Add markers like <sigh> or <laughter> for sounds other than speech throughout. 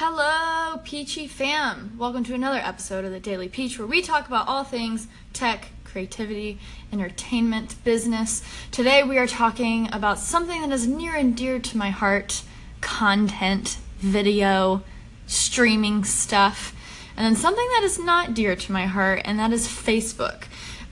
Hello, Peachy fam. Welcome to another episode of the Daily Peach where we talk about all things tech, creativity, entertainment, business. Today we are talking about something that is near and dear to my heart content, video, streaming stuff, and then something that is not dear to my heart, and that is Facebook.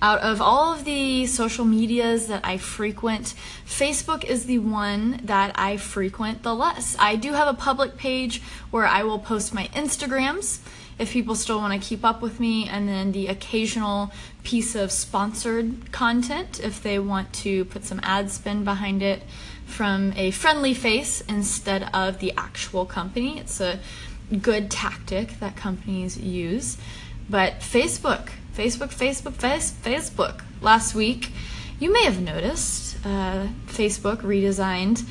Out of all of the social medias that I frequent, Facebook is the one that I frequent the less. I do have a public page where I will post my Instagrams if people still want to keep up with me, and then the occasional piece of sponsored content if they want to put some ad spend behind it from a friendly face instead of the actual company. It's a good tactic that companies use. But Facebook, Facebook, Facebook, face, Facebook. Last week, you may have noticed uh, Facebook redesigned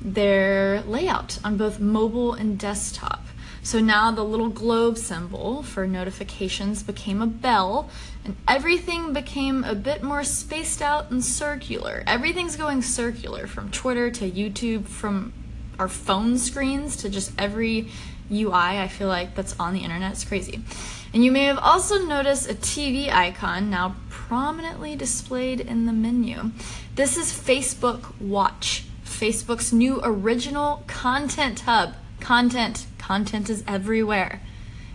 their layout on both mobile and desktop. So now the little globe symbol for notifications became a bell, and everything became a bit more spaced out and circular. Everything's going circular from Twitter to YouTube, from our phone screens to just every UI I feel like that's on the internet. It's crazy. And you may have also noticed a TV icon now prominently displayed in the menu. This is Facebook Watch, Facebook's new original content hub. Content, content is everywhere.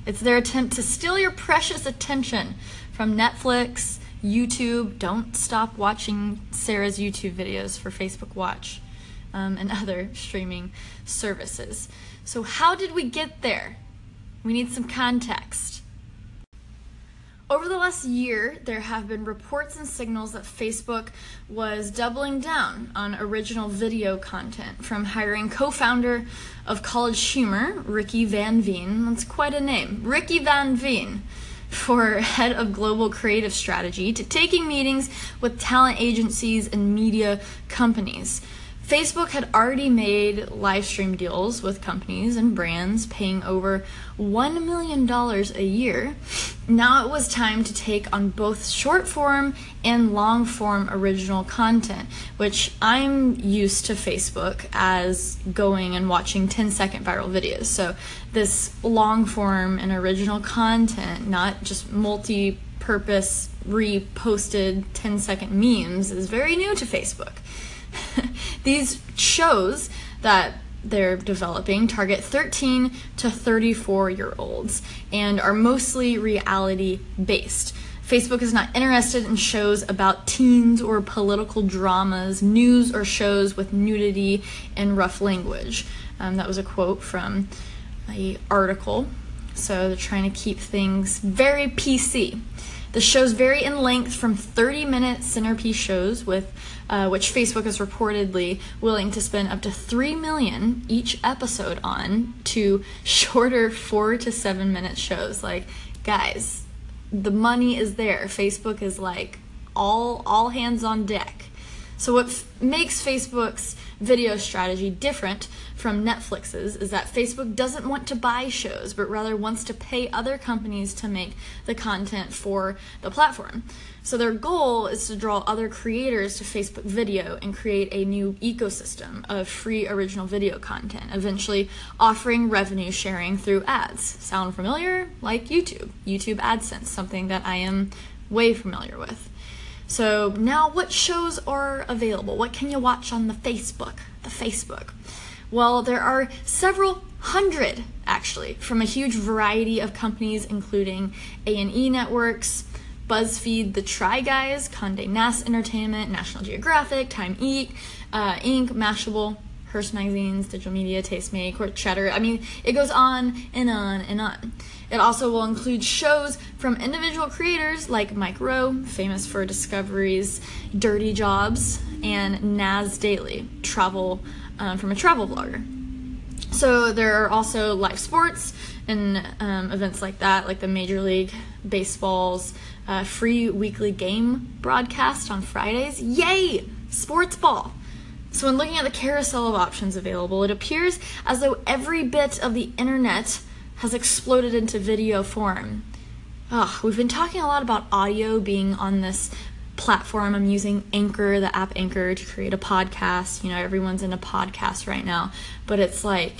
It's their attempt to steal your precious attention from Netflix, YouTube. Don't stop watching Sarah's YouTube videos for Facebook Watch um, and <laughs> other streaming services. So, how did we get there? We need some context. Over the last year, there have been reports and signals that Facebook was doubling down on original video content, from hiring co founder of College Humor, Ricky Van Veen, that's quite a name, Ricky Van Veen, for head of global creative strategy, to taking meetings with talent agencies and media companies. Facebook had already made live stream deals with companies and brands paying over $1 million a year. Now it was time to take on both short form and long form original content, which I'm used to Facebook as going and watching 10 second viral videos. So, this long form and original content, not just multi purpose reposted 10 second memes, is very new to Facebook. <laughs> These shows that they're developing target 13 to 34 year olds and are mostly reality based. Facebook is not interested in shows about teens or political dramas, news or shows with nudity and rough language. Um, that was a quote from a article. So they're trying to keep things very PC. The show's vary in length from 30 minute centerpiece shows with uh, which Facebook is reportedly willing to spend up to 3 million each episode on to <laughs> shorter 4 to 7 minute shows. Like guys the money is there. Facebook is like all all hands on deck so what f- makes Facebook's video strategy different from Netflix's is that Facebook doesn't want to buy shows, but rather wants to pay other companies to make the content for the platform. So their goal is to draw other creators to Facebook video and create a new ecosystem of free original video content, eventually offering revenue sharing through ads. Sound familiar? Like YouTube, YouTube AdSense, something that I am way familiar with. So now what shows are available? What can you watch on the Facebook? The Facebook. Well, there are several hundred actually from a huge variety of companies including A&E Networks, BuzzFeed, The Try Guys, Condé Nast Entertainment, National Geographic, Time Inc., uh, Inc., Mashable, Hearst Magazines, Digital Media, Tastemade, Court Cheddar. I mean, it goes on and on and on. It also will include shows from individual creators like Mike Rowe, famous for Discovery's Dirty Jobs, and Nas Daily, travel um, from a travel vlogger. So there are also live sports and um, events like that, like the Major League Baseball's uh, free weekly game broadcast on Fridays. Yay! Sports ball. So, when looking at the carousel of options available, it appears as though every bit of the internet has exploded into video form. Ugh, we've been talking a lot about audio being on this platform. I'm using Anchor, the app Anchor, to create a podcast. You know, everyone's in a podcast right now, but it's like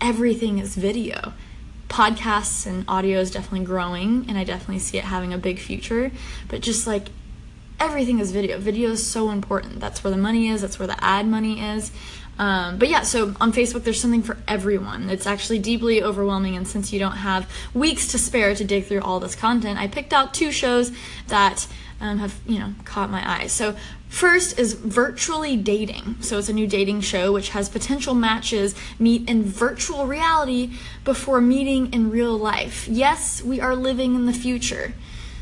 everything is video. Podcasts and audio is definitely growing, and I definitely see it having a big future. But just like everything is video. Video is so important. That's where the money is, that's where the ad money is. Um, but yeah, so on Facebook, there's something for everyone. It's actually deeply overwhelming, and since you don't have weeks to spare to dig through all this content, I picked out two shows that um, have you know caught my eye. So first is virtually dating. So it's a new dating show which has potential matches meet in virtual reality before meeting in real life. Yes, we are living in the future.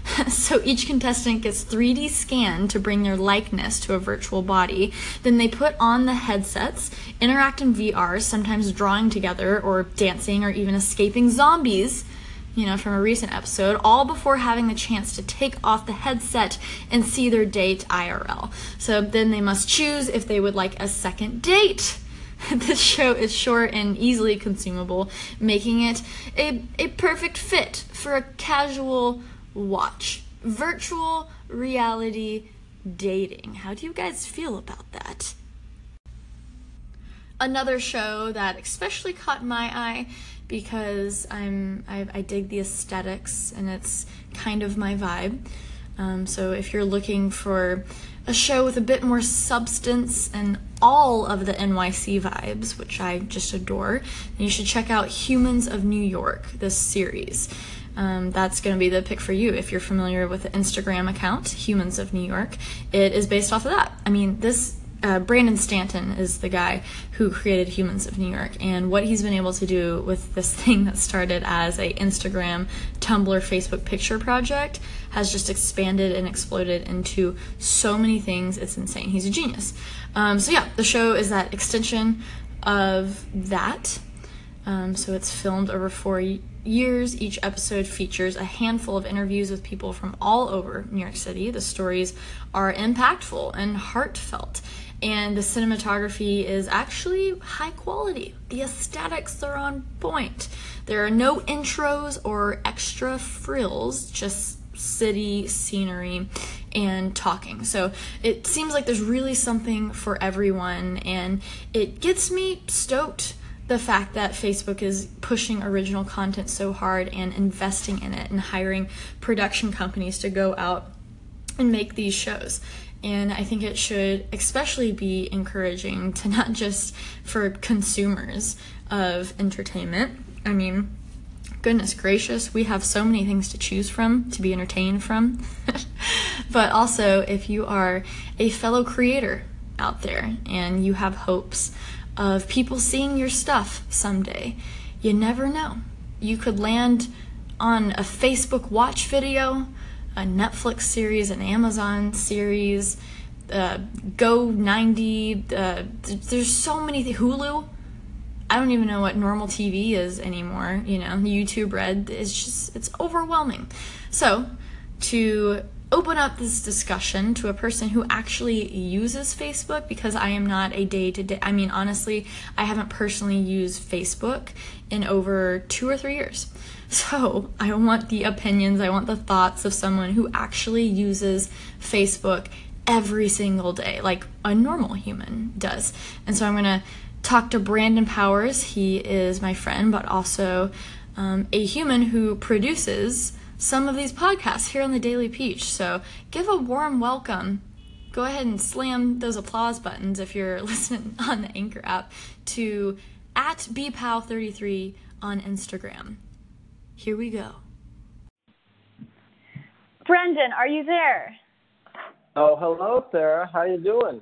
<laughs> so each contestant gets 3D scanned to bring their likeness to a virtual body. Then they put on the headsets, interact in VR, sometimes drawing together or dancing or even escaping zombies. You know, from a recent episode, all before having the chance to take off the headset and see their date IRL. So then they must choose if they would like a second date. <laughs> this show is short and easily consumable, making it a, a perfect fit for a casual watch. Virtual reality dating. How do you guys feel about that? Another show that especially caught my eye because I'm I, I dig the aesthetics and it's kind of my vibe. Um, so if you're looking for a show with a bit more substance and all of the NYC vibes, which I just adore, then you should check out Humans of New York, this series um, that's going to be the pick for you if you're familiar with the Instagram account, Humans of New York. It is based off of that. I mean, this uh, Brandon Stanton is the guy who created Humans of New York, and what he's been able to do with this <laughs> thing that started as a Instagram, Tumblr, Facebook picture project has just expanded and exploded into so many things. It's insane. He's a genius. Um, so yeah, the show is that extension of that. Um, so it's filmed over four years, each episode features a handful of interviews with people from all over New York City. The stories are impactful and heartfelt, and the cinematography is actually high quality. The aesthetics are on point. There are no intros or extra frills, just city scenery and talking. So it seems like there's really something for everyone, and it gets me stoked the fact that Facebook is pushing original content so hard and investing in it and hiring production companies to go out and make these shows. And I think it should especially be encouraging to not just for consumers of entertainment. I mean, goodness gracious, we have so many things to choose from, to be entertained from. <laughs> but also, if you are a fellow creator out there and you have hopes of people seeing your stuff someday. You never know. You could land on a Facebook watch video, a Netflix series, an Amazon series, uh, Go 90. Uh, there's so many. Th- Hulu. I don't even know what normal TV is anymore. You know, YouTube Red. It's just it's overwhelming. So to open up this discussion to a person who actually uses Facebook because I am not a day to day. I mean, honestly, I haven't personally used Facebook in over two or three years. <laughs> So I want the opinions, I want the thoughts of someone who actually uses Facebook every single day, like a normal human does. And so I'm going to talk to Brandon Powers. He is my friend, but also um, a human who produces some of these podcasts here on the Daily Peach. So give a warm welcome. Go ahead and slam those applause buttons if you're <laughs> listening on the Anchor app to at bpow33 on Instagram. Here we go. Brendan, are you there? Oh, hello, Sarah. How you doing?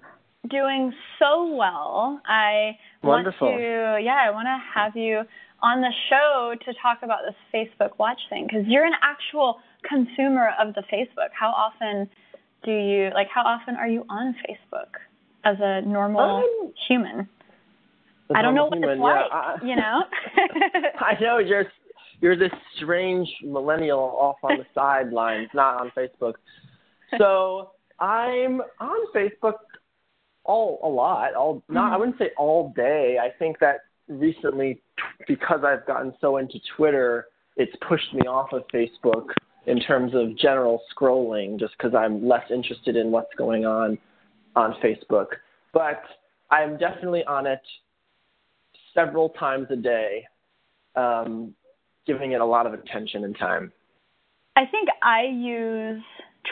Doing so well. I Wonderful. want to, yeah, I want to have you on the show to talk about this Facebook Watch thing because you're an actual consumer of the Facebook. How often do you like? How often are you on Facebook as a normal um, human? I don't know what human, it's like. Yeah, I, you know. <laughs> <laughs> I know you're you're this strange millennial off on the sidelines, not on Facebook. So I'm on Facebook all a lot. All not mm-hmm. I wouldn't say all day. I think that recently because I've gotten so into Twitter, it's pushed me off of Facebook in terms of general scrolling just because I'm less interested in what's going on on Facebook. But I'm definitely on it several times a day, um, giving it a lot of attention and time. I think I use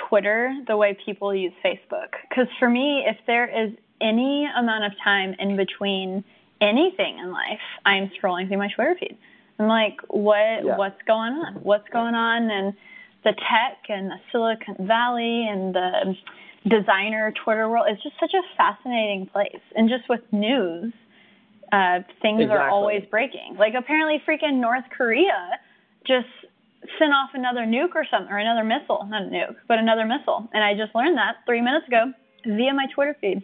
Twitter the way people use Facebook. Because for me, if there is any amount of time in between anything in life, I'm scrolling through my Twitter feed. I'm like, what Yeah. what's going on? What's going on in the tech and the Silicon Valley and the designer Twitter world? It's just such a fascinating place. And just with news, uh, things are always breaking. Like apparently, freaking North Korea just sent off another nuke or something, or another missile, not a nuke, but another missile. And I just learned that three minutes ago via my Twitter feed.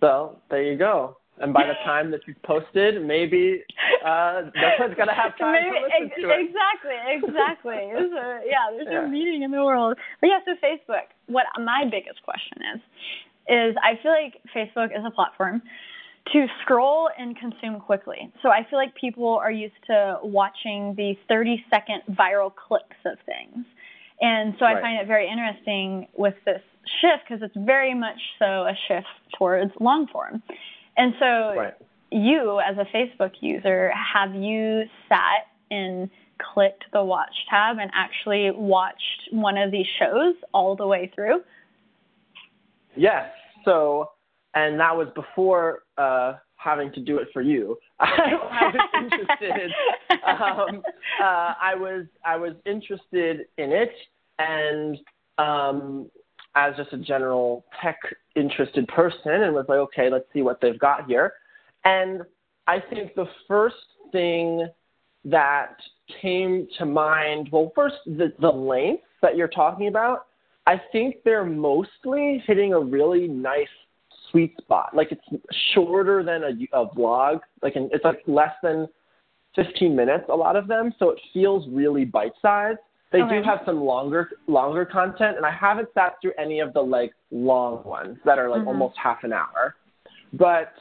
So there you go. And by the time that you've posted, maybe uh, no one's gonna have <laughs> time Maybe, to listen ex- to it. Exactly, exactly. <laughs> so, yeah, there's Yeah. no meeting in the world. But yeah, so Facebook. What my biggest question is, is I feel like Facebook is a platform to scroll and consume quickly. So I feel like people are used to watching the 30 second viral clips of things. And so I Right. find it very interesting with this shift because it's very much so a shift towards long form. And so Right. you as a Facebook user, have you sat and clicked the watch tab and actually watched one of these shows all the way through? Yes. So, and that was before uh, having to do it for you. <laughs> I, was interested. Um, uh, I was I was interested in it, and um, as just a general tech interested person, and was like, okay, let's see what they've got here. And I think the first thing that came to mind, well, first the the length that you're talking about. I think they're mostly hitting a really nice sweet spot. Like it's shorter than a, a vlog. Like an, it's like less than 15 minutes. A lot of them, so it feels really bite sized. They Okay. do have some longer longer content, and I haven't sat through any of the like long ones that are like Mhm. almost half an hour. But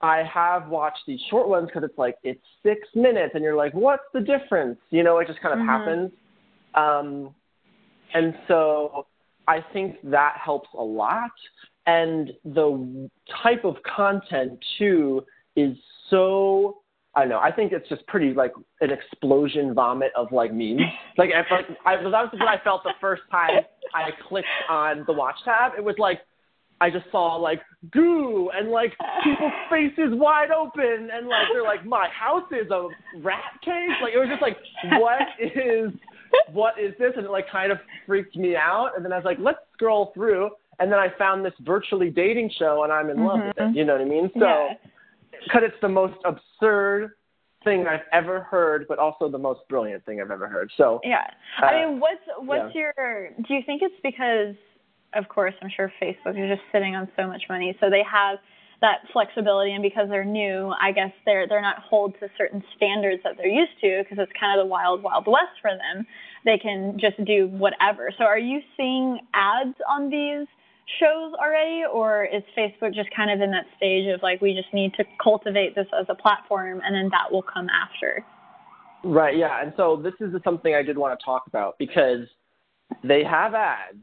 I have watched these short ones because it's like it's six minutes, and you're like, what's the difference? You know, it just kind of Mhm. happens. Um, and so I think that helps a lot. And the type of content too is so I don't know. I think it's just pretty like an explosion vomit of like memes. Like, I, like I, that was what I felt the first time I clicked on the watch tab. It was like I just saw like goo and like people's faces wide open and like they're like my house is a rat cage. Like it was just like what is what is this? And it like kind of freaked me out. And then I was like, let's scroll through. And then I found this virtually dating show and I'm in love with it. Mm-hmm. You know what I mean? So yeah. Because it's the most absurd thing I've ever heard, but also the most brilliant thing I've ever heard. So Yeah. Uh, I mean, what's what's your? Do you think it's because, of course, I'm sure Facebook is just sitting on so much money, so they have that flexibility, and because they're new, I guess they're they're not hold to certain standards that they're used to, because it's kind of the wild wild west for them. They can just do whatever. So, are you seeing ads on these? Shows already or is facebook just kind of in that stage of like we just need to cultivate this as a platform and then that will come after Right, yeah. And so this is something I did want to talk about because they have ads,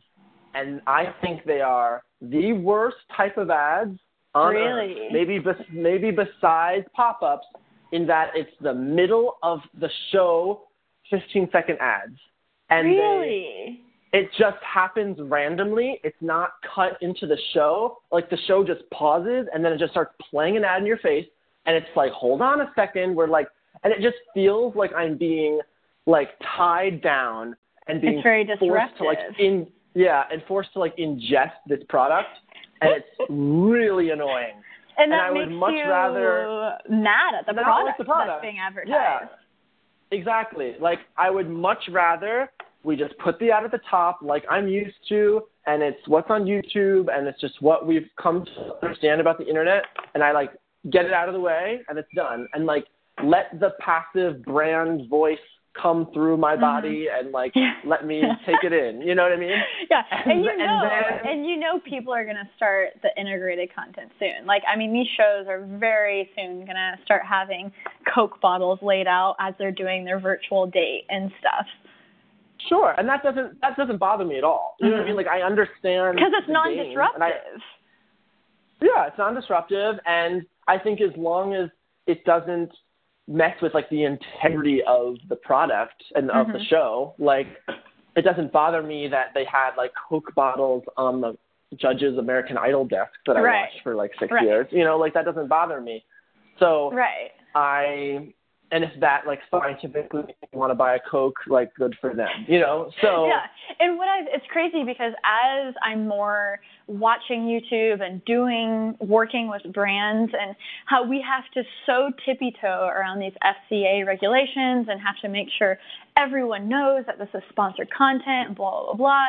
and I think they are the worst type of ads on Really? earth. Maybe, bes- maybe besides pop ups, in that it's the middle of the show, 15 second ads. And they, really it just happens randomly. It's not cut into the show. Like the show just pauses and then it just starts playing an ad in your face. And it's like, hold on a second. We're like, and it just feels like I'm being like tied down and being It's very forced to like disruptive. in yeah and forced to like ingest this product. And it's <laughs> really annoying. And that And I would makes much you rather mad at the product, like the product. that's being advertised. Yeah, exactly. Like I would much rather we just put the ad at the top, like I'm used to, and it's what's on YouTube, and it's just what we've come to understand about the internet, and I like get it out of the way, and it's done, and like let the passive brand voice come through my mm-hmm. body and like Yeah. let me take it in. You know what I mean? <laughs> Yeah, and, And you know, and then- and you know, people are gonna start the integrated content soon. Like, I mean, these shows are very soon gonna start having Coke bottles laid out as they're doing their virtual date and stuff. Sure, and that doesn't that doesn't bother me at all. You know what I mean? Like I understand Because it's the game, I- non-disruptive. Yeah, it's non-disruptive, and I think as long as it doesn't mess with like the integrity of the product and of the Mhm. show. Like it doesn't bother me that they had like Coke bottles on the judge's American Idol desk that I Right. watched for like six Right. years. You know, like that doesn't bother me. So Right. I and if that like scientifically want to buy a Coke, like good for them. You know? So yeah, and what I it's crazy because as I'm more watching YouTube and doing working with brands and how we have to so tippy toe around these FCA regulations and have to make sure everyone knows that this is sponsored content and blah blah blah.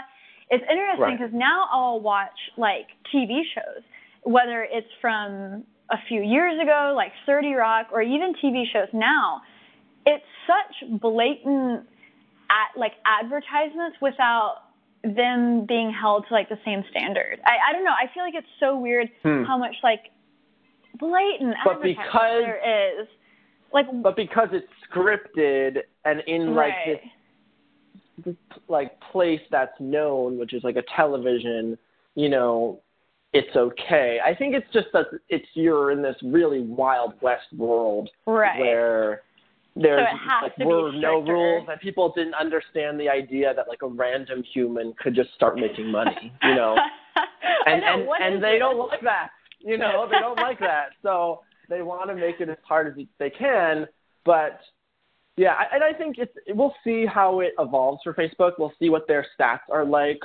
It's interesting Right. because now I'll watch like TV shows, whether it's from a few years ago, like 30 Rock, or even TV shows now. It's such blatant at like advertisements without them being held to like the same standard. I, I don't know. I feel like it's so weird Hmm. how much like blatant But advertising because- there is. Like but because it's scripted and in like right. this like place that's known, which is like a television, you know, it's okay. I think it's just that it's you're in this really wild west world right. where there's it has like were no rules and people didn't understand the idea that like a random human could just start making money, you know. <laughs> And know, and, and they this? don't like that. You know, they don't like <laughs> that. So they want to make it as hard as they can, but yeah, and I think it's we'll see how it evolves for Facebook. We'll see what their stats are like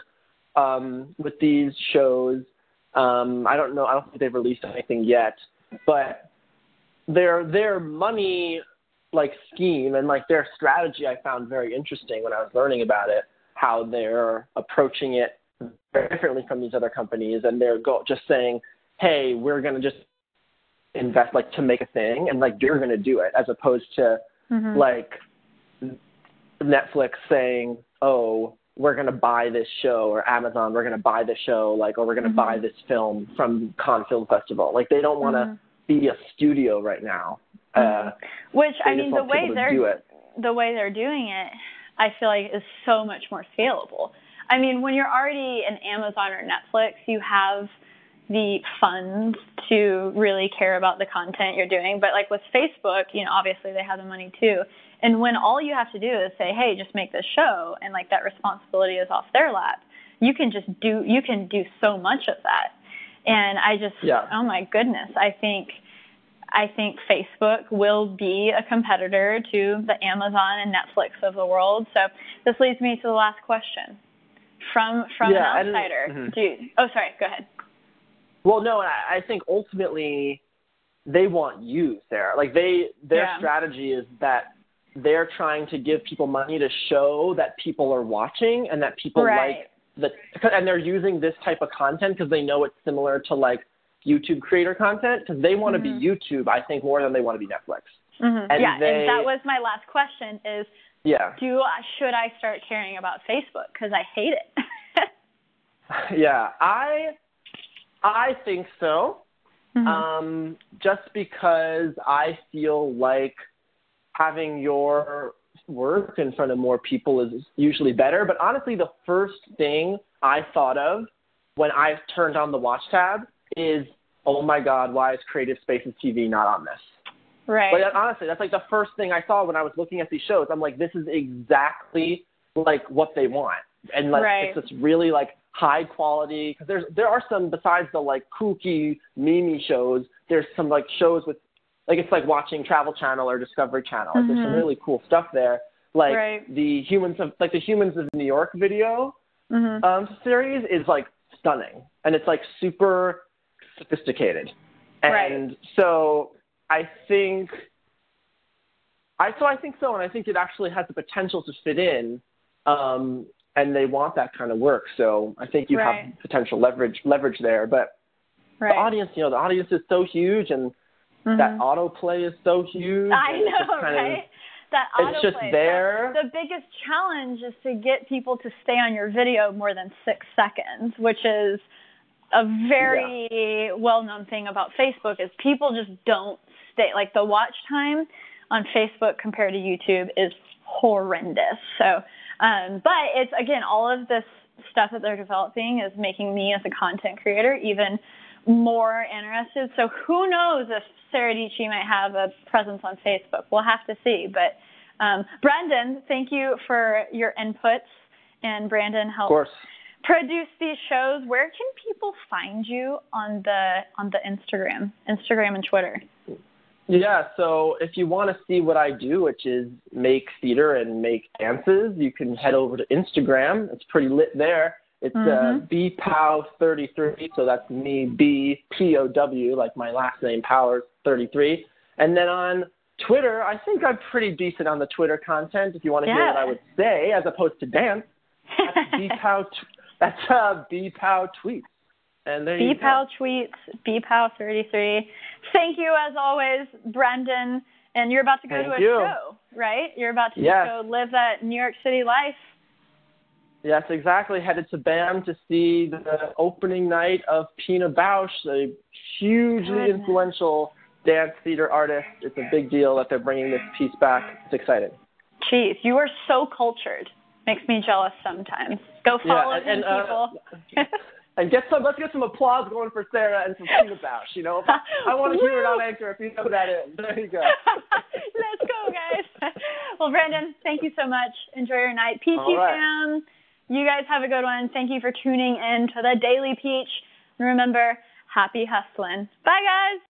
um, with these shows. Um, I don't know. I don't think they've released anything yet, but their their money like scheme and like their strategy I found very interesting when I was learning about it. How they're approaching it very differently from these other companies, and they're go- just saying, "Hey, we're gonna just invest like to make a thing, and like you're gonna do it," as opposed to Mhm. like Netflix saying, "Oh, we're going to buy this show," or Amazon, "We're going to buy this show," like, or "We're going to Mhm. buy this film from Cannes Film Festival." Like, they don't want to Mhm. be a studio right now. Uh, Mhm. Which I mean, the way they're do it. the way they're doing it, I feel like is so much more scalable. I mean, when you're already an Amazon or Netflix, you have the funds to really care about the content you're doing. But like with Facebook, you know, obviously they have the money too. And when all you have to do is say, "Hey, just make this show," and like that responsibility is off their lap, you can just do you can do so much of that. And I just, Yeah. oh my goodness, I think I think Facebook will be a competitor to the Amazon and Netflix of the world. So this leads me to the last question. From from Yeah, an outsider, mhm. do you, oh sorry, go ahead. Well, no, and I, I think ultimately they want you, Sarah. Like they, their Yeah. strategy is that they're trying to give people money to show that people are watching and that people Right. like the, and they're using this type of content because they know it's similar to like YouTube creator content because they want to Mhm. be YouTube, I think, more than they want to be Netflix. hmm And yeah, they- and that was my last question: is Yeah, do I, should I start caring about Facebook because I hate it? <laughs> yeah. I, I think so. Mhm. Um, just because I feel like having your work in front of more people is usually better. But honestly, the first thing I thought of when I turned on the watch tab is, oh my God, why is Creative Spaces TV not on this? right. But honestly, that's like the first thing I saw when I was looking at these shows. I'm like, this is exactly like what they want, and like Right. it's this really like high quality because there's there are some besides the like kooky mimi shows. There's some like shows with like it's like watching Travel Channel or Discovery Channel. Like, There's some Mhm. really cool stuff there. Like Right. the humans of like the humans of New York video hmm um, series is like stunning and it's like super sophisticated. Right. And so I think I so I think so and I think it actually has the potential to fit in. Um, and they want that kind of work. So I think you Right. have potential leverage leverage there. But right. the audience, you know, the audience is so huge and Mhm. that autoplay is so huge. I and it's just know, kind of- right? that it's just there. The, the biggest challenge is to get people to stay on your video more than six seconds, which is a very well-known thing about Facebook. Is people just don't stay. Like the watch time on Facebook compared to YouTube is horrendous. So, um, but it's again all of this stuff that they're developing is making me as a content creator even more interested. So who knows if Sarah Dietschy might have a presence on Facebook? We'll have to see. But um, Brandon, thank you for your inputs, and Brandon helped produce these shows. Where can people find you on the on the Instagram, Instagram and Twitter? Yeah, so if you want to see what I do, which is make theater and make dances, you can head over to Instagram. It's pretty lit there. It's uh, mm-hmm. uh, bpow33, so that's me, B P O W, like my last name, Powers 33. And then on Twitter, I think I'm pretty decent on the Twitter content. If you want to yeah. hear what I would say, as opposed to dance, that's bpow. <laughs> That's uh, bpow tweets. And there bpow tweets, bpow33. Thank you as always, Brendan. And you're about to go Thank to a you. show, right? You're about to yes. go live that New York City life. Yes, exactly. Headed to BAM to see the opening night of Pina Bausch, a hugely Goodness. influential dance theater artist. It's a big deal that they're bringing this piece back. It's exciting. Jeez, you are so cultured. Makes me jealous sometimes. Go follow yeah, and, and, uh, people. <laughs> and get some. Let's get some applause going for Sarah and for Pina Bausch. You know, I <laughs> want to hear it on anchor if you know that is. <laughs> There you go. Let's go, guys. well, Brandon, thank you so much. Enjoy your night. Peachy right. fam. You guys have a good one. Thank you for tuning in to the Daily Peach. And remember, happy hustling. Bye, guys.